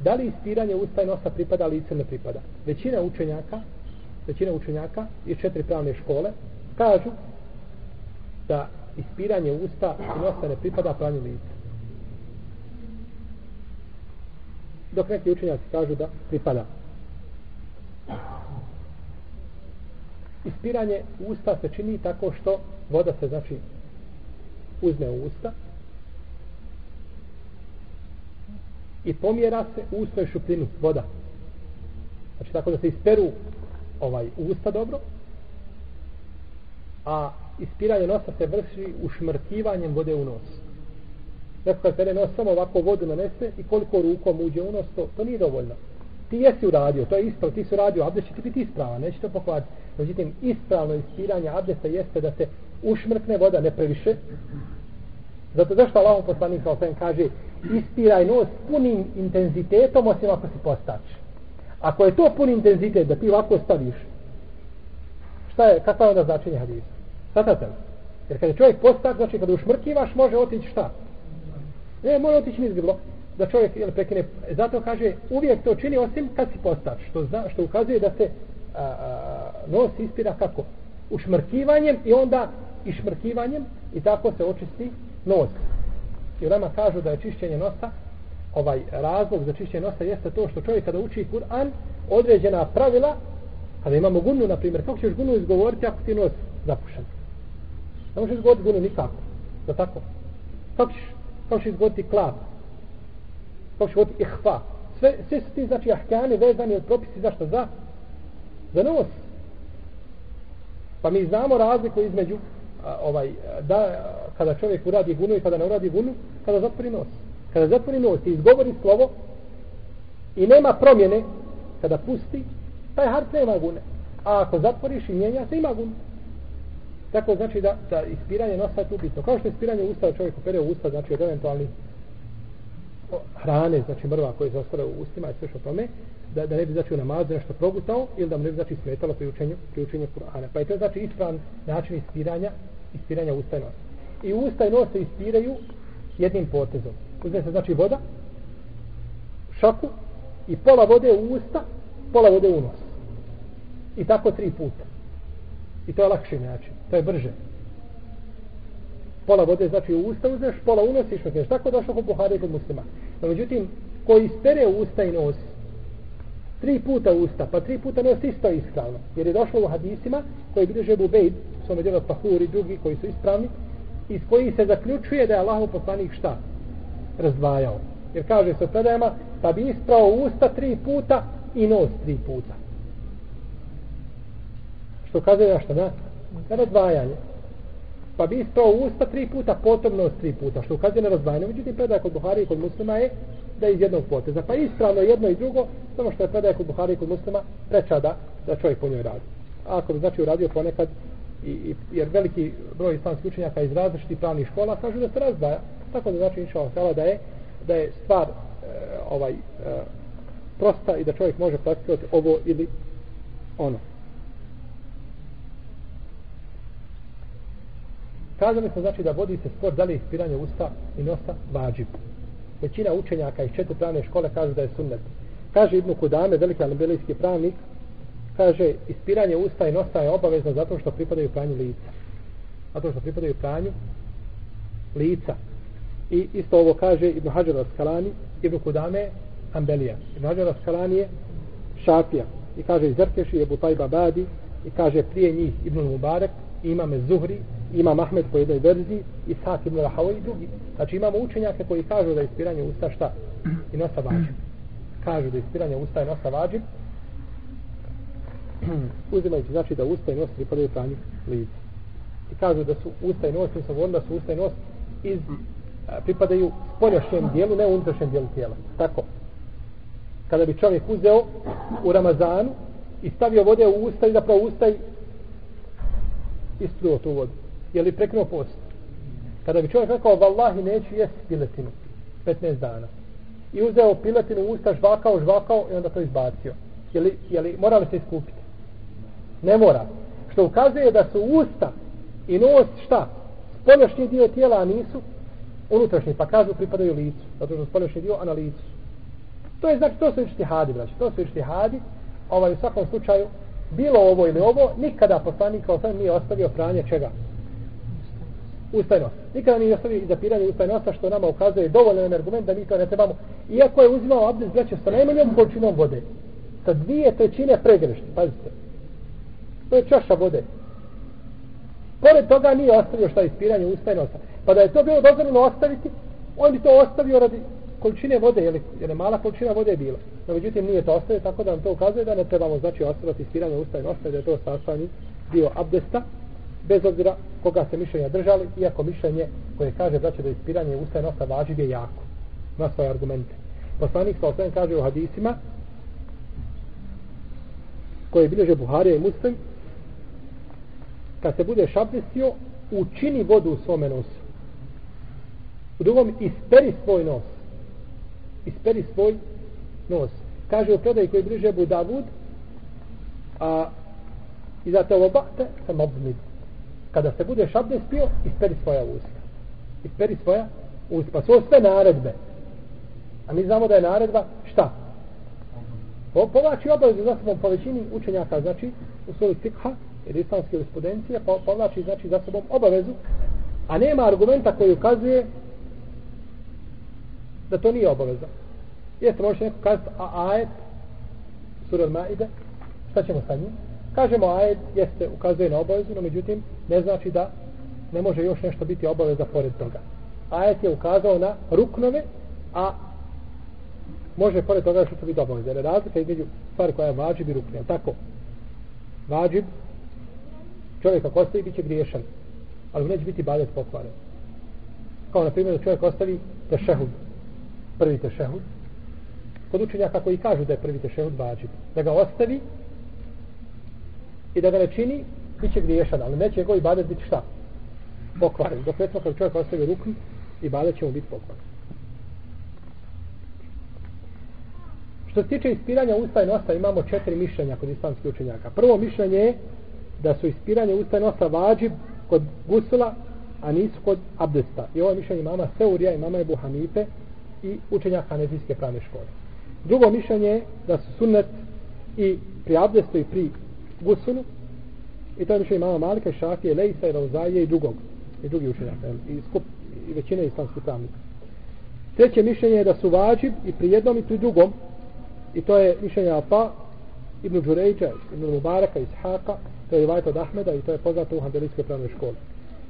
Da li ispiranje usta i nosa pripada lice ne pripada? Većina učenjaka, većina učenjaka iz četiri pravne škole kažu da ispiranje usta i nosa ne pripada pranju lica. Dok neki učenjaci kažu da pripada. Ispiranje usta se čini tako što voda se znači uzme u usta i pomjera se u i šupljinu voda. Znači tako da se isperu ovaj usta dobro, a ispiranje nosa se vrši ušmrkivanjem vode u nos. Neko kad pere nos samo ovako vodu nanese i koliko rukom uđe u nos, to, to nije dovoljno. Ti jesi uradio, to je ispravo, ti si radio, abdest će ti biti ispravan, neće to pokvariti. Međutim, ispravno ispiranje abdesta jeste da se ušmrkne voda, ne previše. Zato zašto Allahom poslanik kao kaže ispiraj nos punim intenzitetom osim ako si postač. Ako je to pun intenzitet da ti ovako staviš, šta je, kakva je onda značenje hadisa? Svatate li? Jer kada čovjek postač, znači kada ušmrkivaš, može otići šta? Ne, može otići nizgrlo da čovjek jel, prekine. Zato kaže, uvijek to čini osim kad si postač. Što, zna, što ukazuje da se a, a, nos ispira kako? Ušmrkivanjem i onda išmrkivanjem i tako se očisti nos. I ulema kažu da je čišćenje nosa, ovaj razlog za čišćenje nosa jeste to što čovjek kada uči Kur'an, određena pravila, kada imamo gunu, na primjer, kako ćeš gunu izgovoriti ako ti nos zapušen? Ne možeš izgovoriti gunu nikako. Da tako? Kako ćeš, kako ćeš izgovoriti klap? Kako ćeš izgovoriti ihfa? Sve, sve su ti, znači, ahkani vezani od propisi, zašto? Za, za nos. Pa mi znamo razliku između ovaj da kada čovjek uradi gunu i kada ne uradi gunu, kada zatvori nos. Kada zatvori nos i izgovori slovo i nema promjene, kada pusti, taj harf nema gune. A ako zatvoriš i mijenja se, ima gunu. Tako znači da, da ispiranje nosa je tu bitno. Kao što je ispiranje usta, čovjek opere u usta, znači od eventualnih hrane, znači mrva koje se ostale u ustima i sve što tome, da, da ne bi znači u namazu nešto progutao ili da mu ne bi znači smetalo pri učenju, pri učenju Kur'ana. Pa je to znači ispravan način ispiranja, ispiranja usta i nosa. I usta i nos se ispiraju jednim potezom. Uzme se znači voda, šaku i pola vode u usta, pola vode u nos. I tako tri puta. I to je lakši način, to je brže. Pola vode znači u usta uzmeš, pola u nos i šmakneš. Tako došlo kod Buhari i kod muslima. No, međutim, ko ispere usta i nos, tri puta usta, pa tri puta nos isto ispravno. Jer je došlo u hadisima koji bilježe Bubejd, svome djelo Tahur i drugi koji su ispravni, iz koji se zaključuje da je Allah poslanik šta? Razdvajao. Jer kaže se predajama, pa bi isprao usta tri puta i nos tri puta. Što kaže na šta, na? Na razdvajanje. Pa bi isprao usta tri puta, potom nos tri puta. Što ukazuje na razdvajanje. Međutim, predaja kod Buhari i kod muslima je da je iz jednog poteza. Pa ispravno jedno i drugo, samo što je predaja kod Buhari i kod muslima, preča da, da čovjek po njoj radi. A ako bi znači uradio ponekad, i, i, jer veliki broj islamskih učenjaka iz različitih pravnih škola kažu da se razdaja. Tako da znači inša Allah da je, da je stvar e, ovaj e, prosta i da čovjek može praktikovati ovo ili ono. Kazali smo znači da vodi se sport da li ispiranje usta i nosa vađib većina učenjaka iz četiri pravne škole kažu da je sunnet. Kaže Ibnu Kudame, veliki alibelijski pravnik, kaže, ispiranje usta i nosa je obavezno zato što pripadaju pranju lica. Zato što pripadaju pranju lica. I isto ovo kaže Ibn Hajar Askalani, Ibn Kudame, Ambelija. Ibn Hajar Askalani je Šafija. I kaže Zrkeši, Ebu Tajba Badi, i kaže prije njih Ibn Mubarek, imame Zuhri, ima Mahmed po jednoj verziji i Sak ibn Rahawa i drugi. Znači imamo učenjake koji kažu da je ispiranje usta šta? I nosa vađib. Kažu da je ispiranje usta i nosa vađib. Uzimajući znači da usta i nos pripadaju pranju lica. I kažu da su usta i nos, mi smo govorili da su usta i nos iz, a, pripadaju spoljašnjem dijelu, ne unutrašnjem dijelu tijela. Tako. Kada bi čovjek uzeo u Ramazanu i stavio vode u usta i zapravo usta i ispruo tu vodu je li preknuo post? Kada bi čovjek rekao, vallahi neću jesti piletinu 15 dana. I uzeo piletinu u usta, žvakao, žvakao i onda to izbacio. Je li, je li mora li se iskupiti? Ne mora. Što ukazuje da su usta i nos šta? Spoljašnji dio tijela, a nisu unutrašnji. Pa kažu pripadaju licu. Zato što spoljašnji dio, a na licu. To je znači, to su ištihadi, braći. to su ištihadi, ovaj, u svakom slučaju, bilo ovo ili ovo, nikada poslanik kao sam nije ostavio pranje čega? Ustajnost. Nikada nije ostavio izapiranje ustajnosta, što nama ukazuje dovoljan argument da mi to ne trebamo. Iako je uzimao abdest, braće, sa najmanjom količinom vode, sa dvije trećine pregrešti, pazite. To je čaša vode. Pored toga nije ostavio šta ispiranje ustajnosta. Pa da je to bilo dozvoljeno ostaviti, on bi to ostavio radi količine vode, jer, jer je mala količina vode je bila. No, međutim, nije to ostavio, tako da nam to ukazuje da ne trebamo znači ostaviti ispiranje ustajnosta, da je to sastavni dio abdesta, bez obzira koga se mišljenja držali, iako mišljenje koje kaže da će da ispiranje nosa važi je jako. Na svoje argumente. Poslanik sa osvijem kaže u hadisima, koje bilježe Buharija i Muslim, kad se budeš abdestio, učini vodu u svome nosu. U drugom, isperi svoj nos. Isperi svoj nos. Kaže u predaj koji bliže Budavud, a i za ovo bate, sam obmid. Kada se budeš abdestio, isperi svoja usta. Isperi svoja usta. Pa su sve naredbe. A mi znamo da je naredba šta? Po, povlači obavezu za sobom po većini učenjaka, znači u svoju cikha, jer islamske jurisprudencije, povlači znači za sobom obavezu, a nema argumenta koji ukazuje da to nije obaveza. Jeste, možete neko kazati, a ajet, sura Maide, šta ćemo sa njim? Kažemo ajet, jeste, ukazuje na obavezu, no međutim, ne znači da ne može još nešto biti obaveza pored toga. Ajet je ukazao na ruknove, a može pored toga što biti obaveza. Jer razlika između stvari koja je vađib i rukne. Tako, vađib, čovjek ako ostavi, bit će griješan. Ali neće biti badet pokvaren. Kao na primjer da čovjek ostavi tešehud, prvi tešehud. Kod učenjaka koji kažu da je prvi tešehud vađib, da ga ostavi i da ga ne čini, bit će griješan, ali neće njegov ibadet biti šta? Pokvaren. Dok recimo kad čovjek ostavi ruku, ibadet će mu biti pokvaren. Što se tiče ispiranja usta i nosa, imamo četiri mišljenja kod islamskih učenjaka. Prvo mišljenje je da su ispiranje usta i nosa vađib kod gusula, a nisu kod abdesta. I ovo je mišljenje mama Seurija i mama Ebu Hanife i učenja Hanefijske pravne škole. Drugo mišljenje je da su sunnet i pri abdestu i pri gusulu, i to je mišljenje mama Malika, Šafije, Lejsa i Rauzaje i drugog, i drugi učenjaka, i, skup, i većine islamskih pravnika. Treće mišljenje je da su vađib i pri jednom i pri drugom, I to je mišljenje Afa, Ibn Đurejđa, Ibn Mubaraka, Ishaqa, to je Vajta od Ahmeda i to je poznato u Hanbelijskoj pravnoj školi.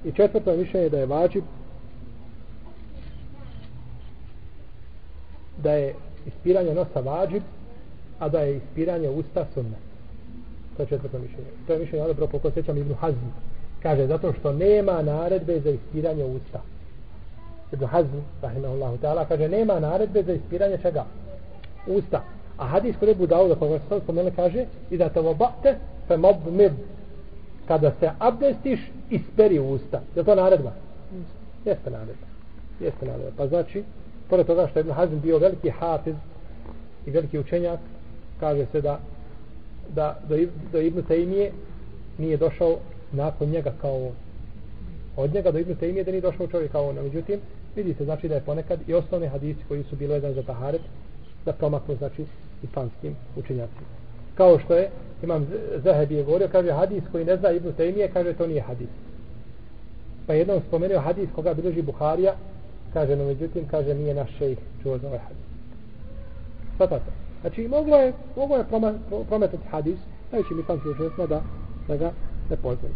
I četvrto je mišljenje da je vađib da je ispiranje nosa vađib, a da je ispiranje usta sunnet. To je četvrto mišljenje. To je mišljenje, dobro, koliko sećam Ibn Hazm. Kaže, zato što nema naredbe za ispiranje usta. Ibn Hazm, rahimahullahu ta'ala, kaže, nema naredbe za ispiranje čega? Usta. A hadis kod Ebu Dauda, pa koga se sad spomenuli, kaže i da te vobate fe mob. Kada se abdestiš, isperi usta. Je to naredba? Jeste naredba. Jeste naredba. Pa znači, pored toga što je Ibn Hazm bio veliki hafiz i veliki učenjak, kaže se da da do, do Ibn Taymije nije došao nakon njega kao od njega do Ibn Taymije da nije došao čovjek kao on. Međutim, vidi se znači da je ponekad i osnovne hadisi koji su bili jedan za taharet da promaknu znači islamskim učenjacima. Kao što je, imam Zahebi je govorio, kaže hadis koji ne zna Ibnu Tejmije, kaže to nije hadis. Pa jednom spomenuo hadis koga bilježi Buharija, kaže, no međutim, kaže, nije naš šejh čuo za ovaj hadis. Svatate. Znači, moglo je, moglo je prometati hadis, najvećim islamskim učenjacima da, da ga ne poznaju.